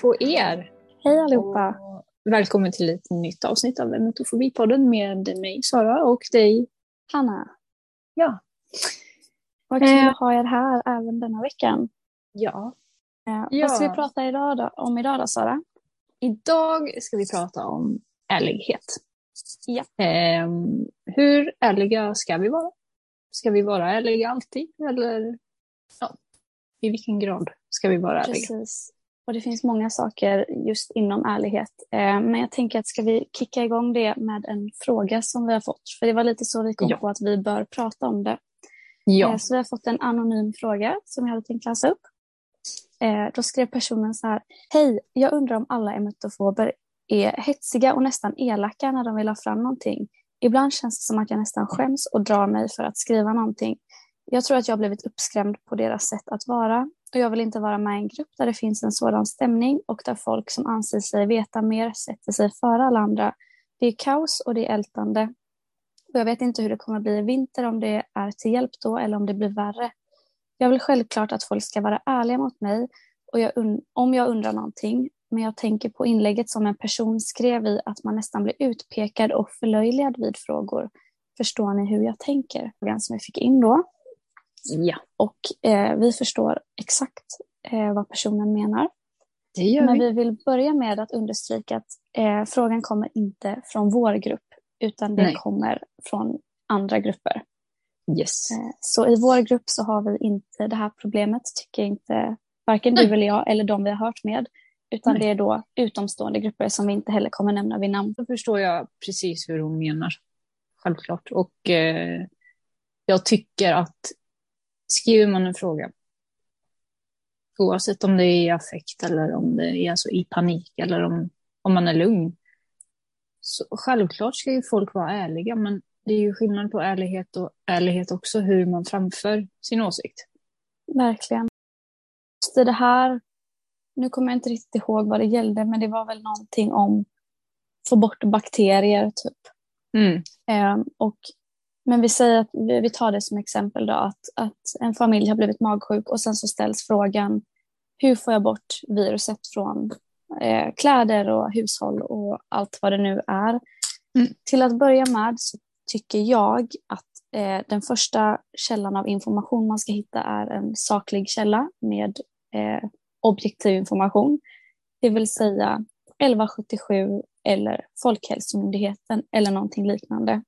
på er! Hej allihopa! Och välkommen till ett nytt avsnitt av Emotofobipodden med mig Sara och dig Hanna. Ja. Vad kul Eh. att ha er här även denna veckan. Ja. Eh, Ja. Vad ska vi prata idag då, om idag då Sara? Idag ska vi prata om ärlighet. Ja. Ehm, hur ärliga ska vi vara? Ska vi vara ärliga alltid? Eller ja, i vilken grad ska vi vara ärliga? Och det finns många saker just inom ärlighet. Eh, Men jag tänker att ska vi kicka igång det med en fråga som vi har fått? För det var lite så vi kom Ja. på att vi bör prata om det. Ja. Eh, Så vi har fått en anonym fråga som jag hade tänkt läsa upp. Eh, Då skrev personen så här. Hej, jag undrar om alla emetofober är hetsiga och nästan elaka när de vill ha fram någonting. Ibland känns det som att jag nästan skäms och drar mig för att skriva någonting. Jag tror att jag har blivit uppskrämd på deras sätt att vara och jag vill inte vara med i en grupp där det finns en sådan stämning och där folk som anser sig veta mer sätter sig före alla andra. Det är kaos och det är ältande. Och jag vet inte hur det kommer bli i vinter, om det är till hjälp då eller om det blir värre. Jag vill självklart att folk ska vara ärliga mot mig och jag om jag undrar någonting, men jag tänker på inlägget som en person skrev i att man nästan blir utpekad och förlöjligad vid frågor. Förstår ni hur jag tänker? Den som vi fick in då ja, Och eh, vi förstår exakt eh, vad personen menar. det gör Men vi. vi vill börja med att understryka att eh, frågan kommer inte från vår grupp, utan det Nej. kommer från andra grupper. Yes. Eh, Så i vår grupp så har vi inte det här problemet, tycker inte varken Nej. du eller jag eller de vi har hört med. Utan Nej. det är då utomstående grupper som vi inte heller kommer nämna vid namn. Då förstår jag precis hur hon menar. Självklart. Och eh, jag tycker att skriver man en fråga, oavsett om det är i affekt eller om det är alltså i panik eller om, om man är lugn, så självklart ska ju folk vara ärliga, men det är ju skillnad på ärlighet och ärlighet också hur man framför sin åsikt. Verkligen. Just det här, nu kommer jag inte riktigt ihåg vad det gällde, men det var väl någonting om få bort bakterier typ. Mm. Eh, och, men vi säger att vi, tar det som exempel då, att, att en familj har blivit magsjuk och sen så ställs frågan hur får jag bort viruset från eh, kläder och hushåll och allt vad det nu är. Mm. Till att börja med så tycker jag att eh, den första källan av information man ska hitta är en saklig källa med eh, objektiv information. Det vill säga 1177 eller Folkhälsomyndigheten eller någonting liknande.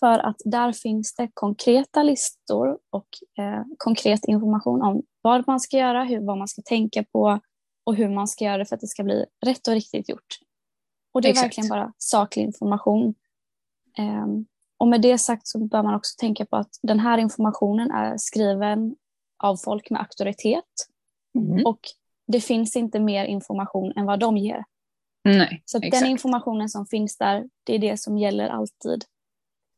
För att där finns det konkreta listor och eh, konkret information om vad man ska göra, hur, vad man ska tänka på och hur man ska göra det för att det ska bli rätt och riktigt gjort. Och det är Exakt. verkligen bara saklig information. Ehm, och med det sagt så bör man också tänka på att den här informationen är skriven av folk med auktoritet Mm. och det finns inte mer information än vad de ger. Nej, Så den informationen som finns där, det är det som gäller alltid.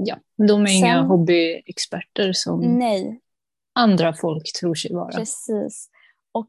Ja, de är inga Sen- hobbyexperter som Nej, andra folk tror sig vara. precis. Och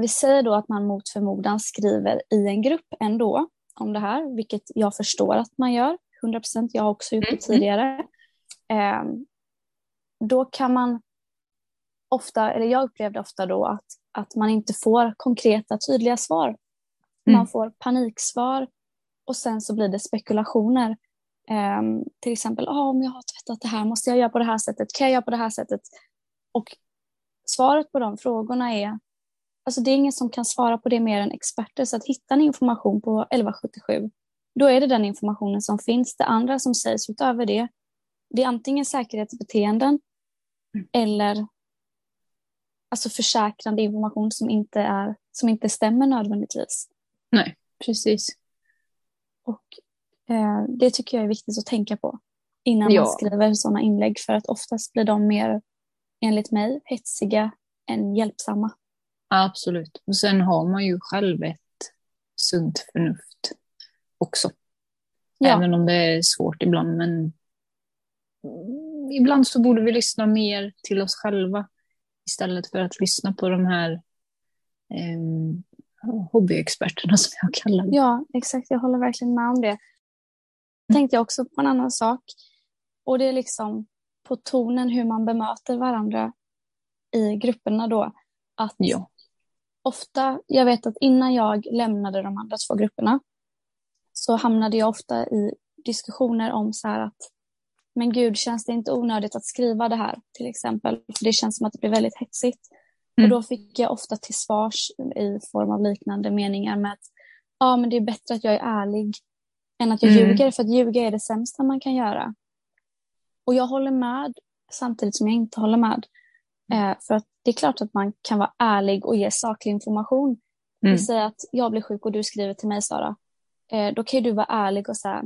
vi säger då att man mot förmodan skriver i en grupp ändå om det här, vilket jag förstår att man gör. 100 procent, jag har också gjort det Mm. tidigare. Ehm, då kan man ofta, eller jag upplevde ofta då att, att man inte får konkreta, tydliga svar. Man Mm. får paniksvar och sen så blir det spekulationer. Ehm, till exempel, ah, om jag har tvättat det här, måste jag göra på det här sättet? Kan jag göra på det här sättet? Och svaret på de frågorna är, alltså det är ingen som kan svara på det mer än experter. Så att hitta en information på 1177, då är det den informationen som finns. Det andra som sägs utöver det, det är antingen säkerhetsbeteenden eller alltså försäkrande information som inte, är, som inte stämmer nödvändigtvis. Nej, precis. Och det tycker jag är viktigt att tänka på innan Ja. man skriver sådana inlägg för att oftast blir de mer, enligt mig, hetsiga än hjälpsamma. Absolut. Och sen har man ju själv ett sunt förnuft också. Ja. Även om det är svårt ibland. Men ibland så borde vi lyssna mer till oss själva istället för att lyssna på de här em, hobbyexperterna som jag kallar dem. Ja, exakt. Jag håller verkligen med om det. Tänkte jag också på en annan sak. Och det är liksom på tonen hur man bemöter varandra i grupperna då. Att Ja. ofta, jag vet att innan jag lämnade de andra två grupperna så hamnade jag ofta i diskussioner om så här att men gud, känns det inte onödigt att skriva det här till exempel? För det känns som att det blir väldigt hetsigt. Mm. Och då fick jag ofta till svars i form av liknande meningar med att ja, men det är bättre att jag är ärlig än att jag mm. ljuger, för att ljuga är det sämsta man kan göra. Och jag håller med samtidigt som jag inte håller med. Eh, för att det är klart att man kan vara ärlig och ge saklig information. Mm. Vi säger att jag blir sjuk och du skriver till mig Sara. Eh, då kan du vara ärlig och säga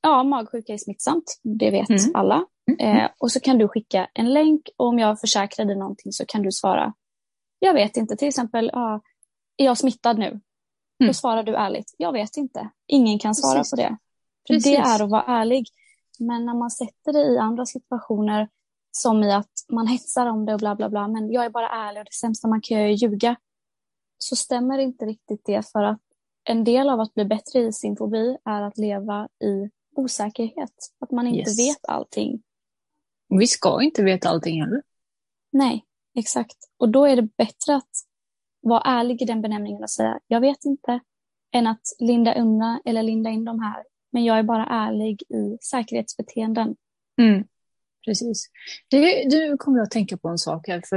ja, magsjuka är smittsamt, det vet mm. alla. Mm. Eh, och så kan du skicka en länk och om jag försäkrar dig någonting så kan du svara, jag vet inte, till exempel, ja, är jag smittad nu? Mm. Då svarar du ärligt, jag vet inte. Ingen kan svara Precis. på det. För det är att vara ärlig. Men när man sätter det i andra situationer, som i att man hetsar om det och bla bla bla, men jag är bara ärlig och det sämsta man kan göra är att ljuga, så stämmer inte riktigt det för att en del av att bli bättre i sin fobi är att leva i osäkerhet. Att man inte yes. vet allting. Vi ska inte veta allting heller. Nej, exakt. Och då är det bättre att vara ärlig i den benämningen och säga jag vet inte, än att linda undan eller linda in de här. Men jag är bara ärlig i säkerhetsbeteenden. Mm. Precis. Det, nu kommer jag att tänka på en sak här, för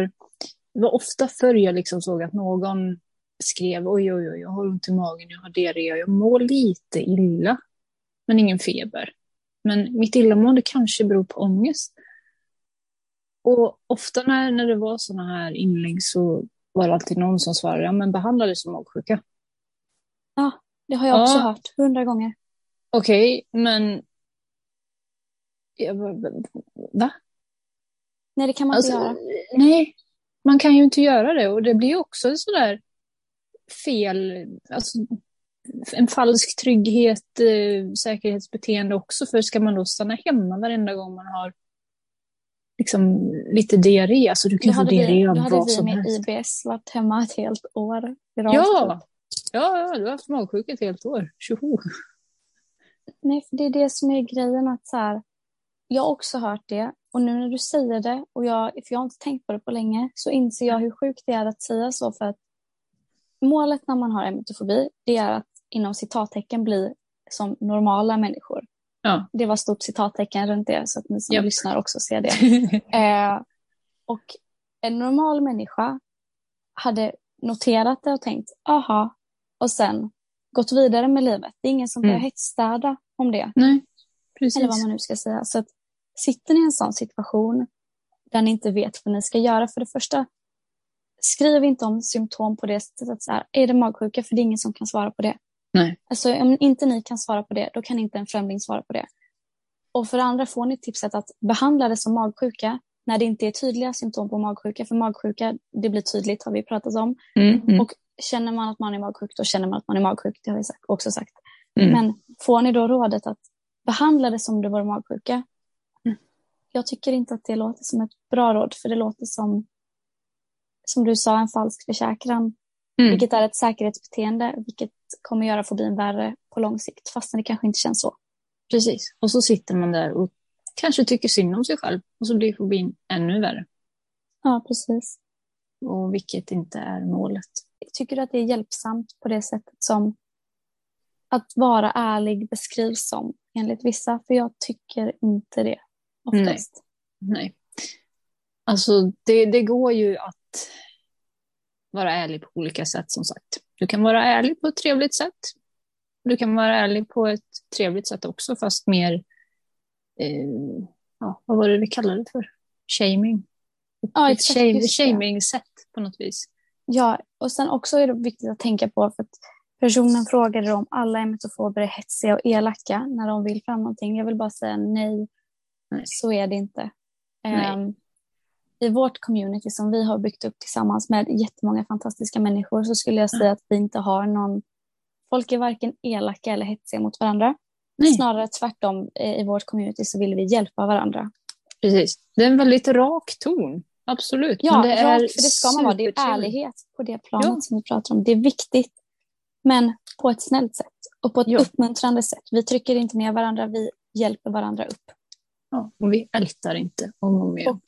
det var ofta förr jag liksom såg att någon skrev oj, oj, oj, jag har ont i magen, jag har diarré, jag mår lite illa men ingen feber. Men mitt illamående kanske beror på ångest. Och ofta när, när det var sådana här inlägg så var det alltid någon som svarade, ja men behandla det som magsjuka. Ja, det har jag också ja. hört hundra gånger. Okej, okay, men... Va? Nej, det kan man alltså, inte göra. Nej, man kan ju inte göra det och det blir också sådär fel, alltså en falsk trygghet, eh, säkerhetsbeteende också. För ska man då stanna hemma varenda gång man har liksom, lite diarré, alltså du kan få diarré av vad som helst. Då hade vi med IBS varit hemma ett helt år. Ja, ja, ja, du har haft magsjuka ett helt år. Tjoho! Nej, för det är det som är grejen att så här, jag har också hört det och nu när du säger det och jag, för jag har inte tänkt på det på länge, så inser jag hur sjukt det är att säga så för att målet när man har emetofobi, det är att inom citattecken bli som normala människor. Ja. Det var stort citattecken runt det så att ni som yep. lyssnar också ser det. eh, och en normal människa hade noterat det och tänkt aha och sen gått vidare med livet. Det är ingen som mm. börjar hetsstäda om det. Nej, precis. Eller vad man nu ska säga. Så att, sitter ni i en sån situation där ni inte vet vad ni ska göra, för det första, skriv inte om symptom på det sättet så här, är det magsjuka? För det är ingen som kan svara på det. Nej. Alltså, om inte ni kan svara på det, då kan inte en främling svara på det. Och för det andra får ni tipset att behandla det som magsjuka när det inte är tydliga symptom på magsjuka. För magsjuka, det blir tydligt har vi pratat om. Mm, mm. Och känner man att man är magsjuk, då känner man att man är magsjuk. Det har vi också sagt. Mm. Men får ni då rådet att behandla det som det var magsjuka? Mm. Jag tycker inte att det låter som ett bra råd, för det låter som, som du sa, en falsk försäkran. Mm. Vilket är ett säkerhetsbeteende, vilket kommer göra fobin värre på lång sikt, fastän det kanske inte känns så. Precis, och så sitter man där och kanske tycker synd om sig själv och så blir fobin ännu värre. Ja, precis. Och vilket inte är målet. Tycker du att det är hjälpsamt på det sättet som att vara ärlig beskrivs som enligt vissa? För jag tycker inte det oftast. Nej. Nej. Alltså det, det går ju att vara ärlig på olika sätt som sagt. Du kan vara ärlig på ett trevligt sätt. Du kan vara ärlig på ett trevligt sätt också, fast mer, eh, ja, vad var det vi kallade det för? Shaming. Ja, ett shame, shaming-sätt på något vis. Ja, och sen också är det viktigt att tänka på för att personen frågade om alla emetofober är hetsiga och elaka när de vill fram någonting. Jag vill bara säga nej, nej. så är det inte. Um, i vårt community som vi har byggt upp tillsammans med jättemånga fantastiska människor så skulle jag säga att vi inte har någon, folk är varken elaka eller hetsiga mot varandra. Nej. Snarare tvärtom, i vårt community så vill vi hjälpa varandra. Precis, det är en väldigt rak ton. Absolut. Ja, Men det rak, för det ska man vara. Det är ärlighet på det planet ja. som vi pratar om. Det är viktigt, men på ett snällt sätt och på ett ja. uppmuntrande sätt. Vi trycker inte ner varandra, vi hjälper varandra upp. Ja, och vi ältar inte om och om igen.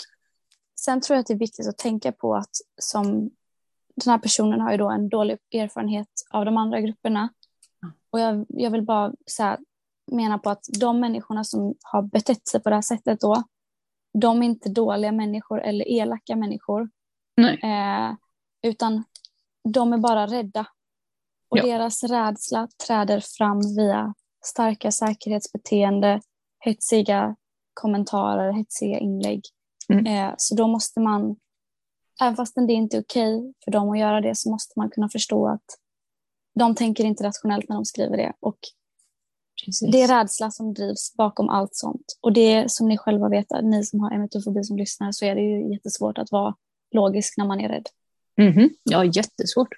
Sen tror jag att det är viktigt att tänka på att som, den här personen har ju då en dålig erfarenhet av de andra grupperna. Och jag, jag vill bara så här, mena på att de människorna som har betett sig på det här sättet då, de är inte dåliga människor eller elaka människor. Eh, utan de är bara rädda. Och ja. deras rädsla träder fram via starka säkerhetsbeteende, hetsiga kommentarer, hetsiga inlägg. Mm. Eh, så då måste man, även fast det inte är okej okay för dem att göra det, så måste man kunna förstå att de tänker inte rationellt när de skriver det. Och Precis. Det är rädsla som drivs bakom allt sånt. Och det som ni själva vet, ni som har emetofobi som lyssnar, så är det ju jättesvårt att vara logisk när man är rädd. Mm -hmm. Ja, jättesvårt.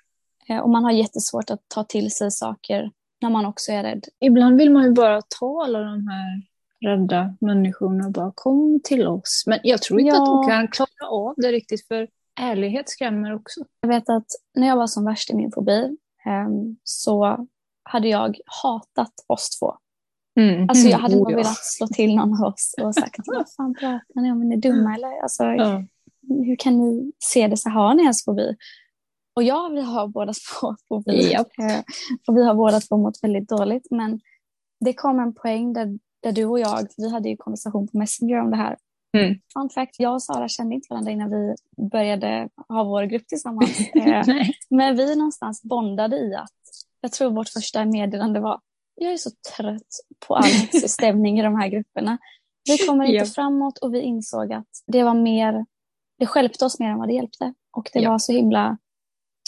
Eh, och man har jättesvårt att ta till sig saker när man också är rädd. Ibland vill man ju bara ta alla de här rädda människorna bara kom till oss. Men jag tror inte ja. att de kan klara av det riktigt för ärlighet skrämmer också. Jag vet att när jag var som värst i min fobi ehm, så hade jag hatat oss två. Mm. Alltså jag hade oh, bara velat slå till någon av oss och sagt vad fan pratar ni om, är ni dumma eller? Alltså, ja. Hur kan ni se det så här, har ni ens fobi? Och ja, vi har båda två fobi. Yep. Eh, och vi har båda två mått väldigt dåligt. Men det kom en poäng där, där du och jag, vi hade ju konversation på Messenger om det här. Mm. Fun fact, jag och Sara kände inte varandra innan vi började ha vår grupp tillsammans. Eh, men vi någonstans bondade i att jag tror vårt första meddelande var jag är så trött på all stämning i de här grupperna. Vi kommer inte yep. framåt och vi insåg att det var mer, det skälpte oss mer än vad det hjälpte. Och det yep. var så himla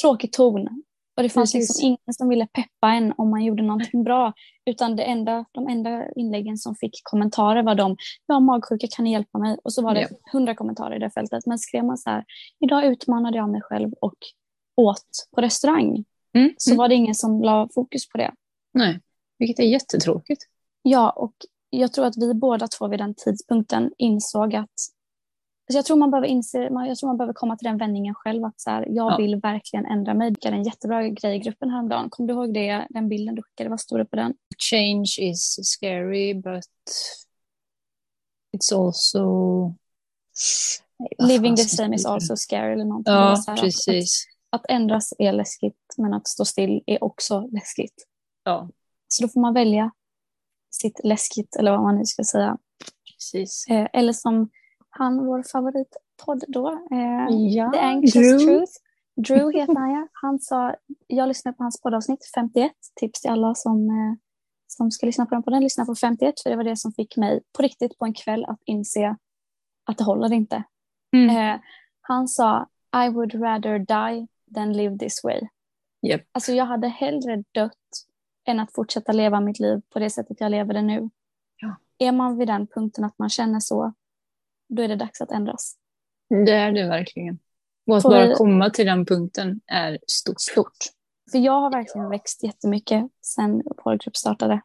tråkig ton. Och det fanns liksom ingen som ville peppa en om man gjorde någonting bra. Utan det enda, de enda inläggen som fick kommentarer var de, jag har magsjuka, kan ni hjälpa mig? Och så var det hundra kommentarer i det fältet. Men skrev man så här, idag utmanade jag mig själv och åt på restaurang. Mm. Så mm. var det ingen som la fokus på det. Nej, vilket är jättetråkigt. Ja, och jag tror att vi båda två vid den tidpunkten insåg att jag tror man behöver inse, jag tror man behöver komma till den vändningen själv att så här, jag ja. vill verkligen ändra mig. Det är en jättebra grej i gruppen häromdagen. Kommer du ihåg det, den bilden du skickade? Vad stod det på den? Change is scary but it's also... Living the same is also scary eller någonting. Ja, precis. Att, att, ändras är läskigt men att stå still är också läskigt. Ja. Så då får man välja sitt läskigt eller vad man nu ska säga. Precis. Eh, eller som han, vår favoritpodd då, eh, ja, The Anxious Drew. Truth. Drew heter han ja. Han sa, jag lyssnade på hans poddavsnitt 51, tips till alla som, eh, som ska lyssna på den podden, lyssna på 51 för det var det som fick mig på riktigt på en kväll att inse att det håller inte. Mm. Eh, han sa, I would rather die than live this way. Yep. Alltså jag hade hellre dött än att fortsätta leva mitt liv på det sättet jag lever det nu. Ja. Är man vid den punkten att man känner så, då är det dags att ändras. Det är det verkligen. Och att Får bara komma till den punkten är stort. stort. För jag har verkligen växt jättemycket sen vår grupp startade.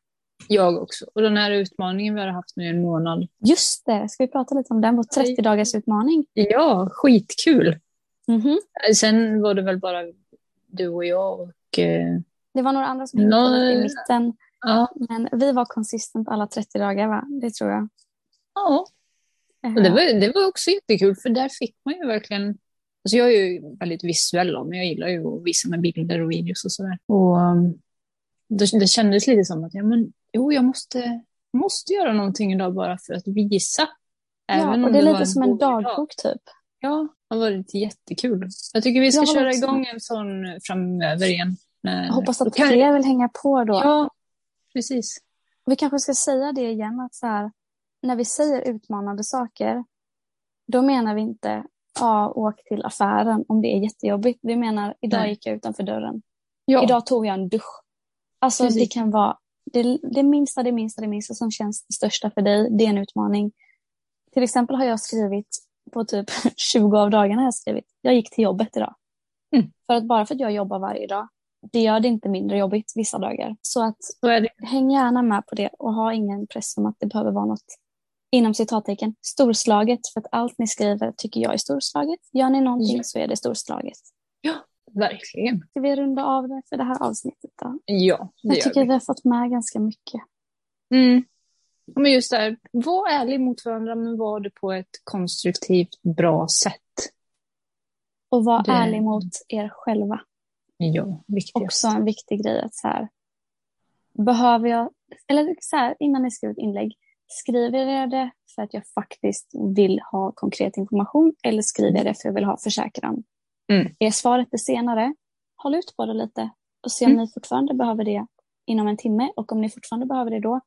Jag också. Och den här utmaningen vi har haft nu i en månad. Just det, ska vi prata lite om den? Vår 30 dagars utmaning. Ja, skitkul. Mm -hmm. Sen var det väl bara du och jag och... Eh... Det var några andra som hängde no... i mitten. Ja. Men vi var konsistent alla 30 dagar, va? Det tror jag. Ja, och det, var, det var också jättekul för där fick man ju verkligen Alltså jag är ju väldigt visuell men jag gillar ju att visa med bilder och videos och sådär. Och um, det, det kändes lite som att ja, men, jo, jag måste, måste göra någonting idag bara för att visa. Ja, och det är lite som en dagbok typ. Ja, det har varit jättekul. Jag tycker vi ska köra också. igång en sån framöver igen. När... Jag hoppas att fler vill hänga på då. Ja, precis. Vi kanske ska säga det igen att så här, när vi säger utmanande saker, då menar vi inte ja, åk till affären om det är jättejobbigt. Vi menar idag Nej. gick jag utanför dörren. Ja. Idag tog jag en dusch. Alltså Precis. det kan vara det, det minsta, det minsta, det minsta som känns det största för dig, det är en utmaning. Till exempel har jag skrivit på typ 20 av dagarna har jag skrivit, jag gick till jobbet idag. Mm. För att bara för att jag jobbar varje dag, det gör det inte mindre jobbigt vissa dagar. Så att Så häng gärna med på det och ha ingen press om att det behöver vara något inom citattecken, storslaget. För att allt ni skriver tycker jag är storslaget. Gör ni någonting ja. så är det storslaget. Ja, verkligen. Ska vi runda av det för det här avsnittet då? Ja, det Jag tycker vi. vi har fått med ganska mycket. Mm. Men just där, var ärlig mot varandra men var det på ett konstruktivt, bra sätt. Och var Det- ärlig mot er själva. Ja, viktigt. Också en viktig grej att så här, behöver jag, eller så här, innan ni skriver ett inlägg, skriver jag det för att jag faktiskt vill ha konkret information eller skriver jag det för att jag vill ha försäkran? Mm. Är svaret det senare, håll ut på det lite och se om Mm. ni fortfarande behöver det inom en timme och om ni fortfarande behöver det då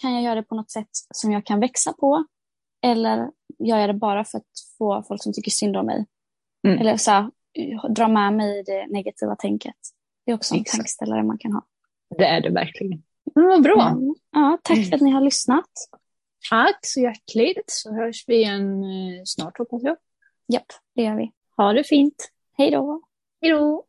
kan jag göra det på något sätt som jag kan växa på eller gör jag det bara för att få folk som tycker synd om mig? Mm. Eller så här, dra med mig det negativa tänket. Det är också en Exakt. tankeställare man kan ha. Det är det verkligen. Men vad bra. Mm. Ja, tack för att ni har lyssnat. Tack så hjärtligt. Så hörs vi igen eh, snart hoppas jag. Japp, det gör vi. Ha det fint. Hej då! Hej då.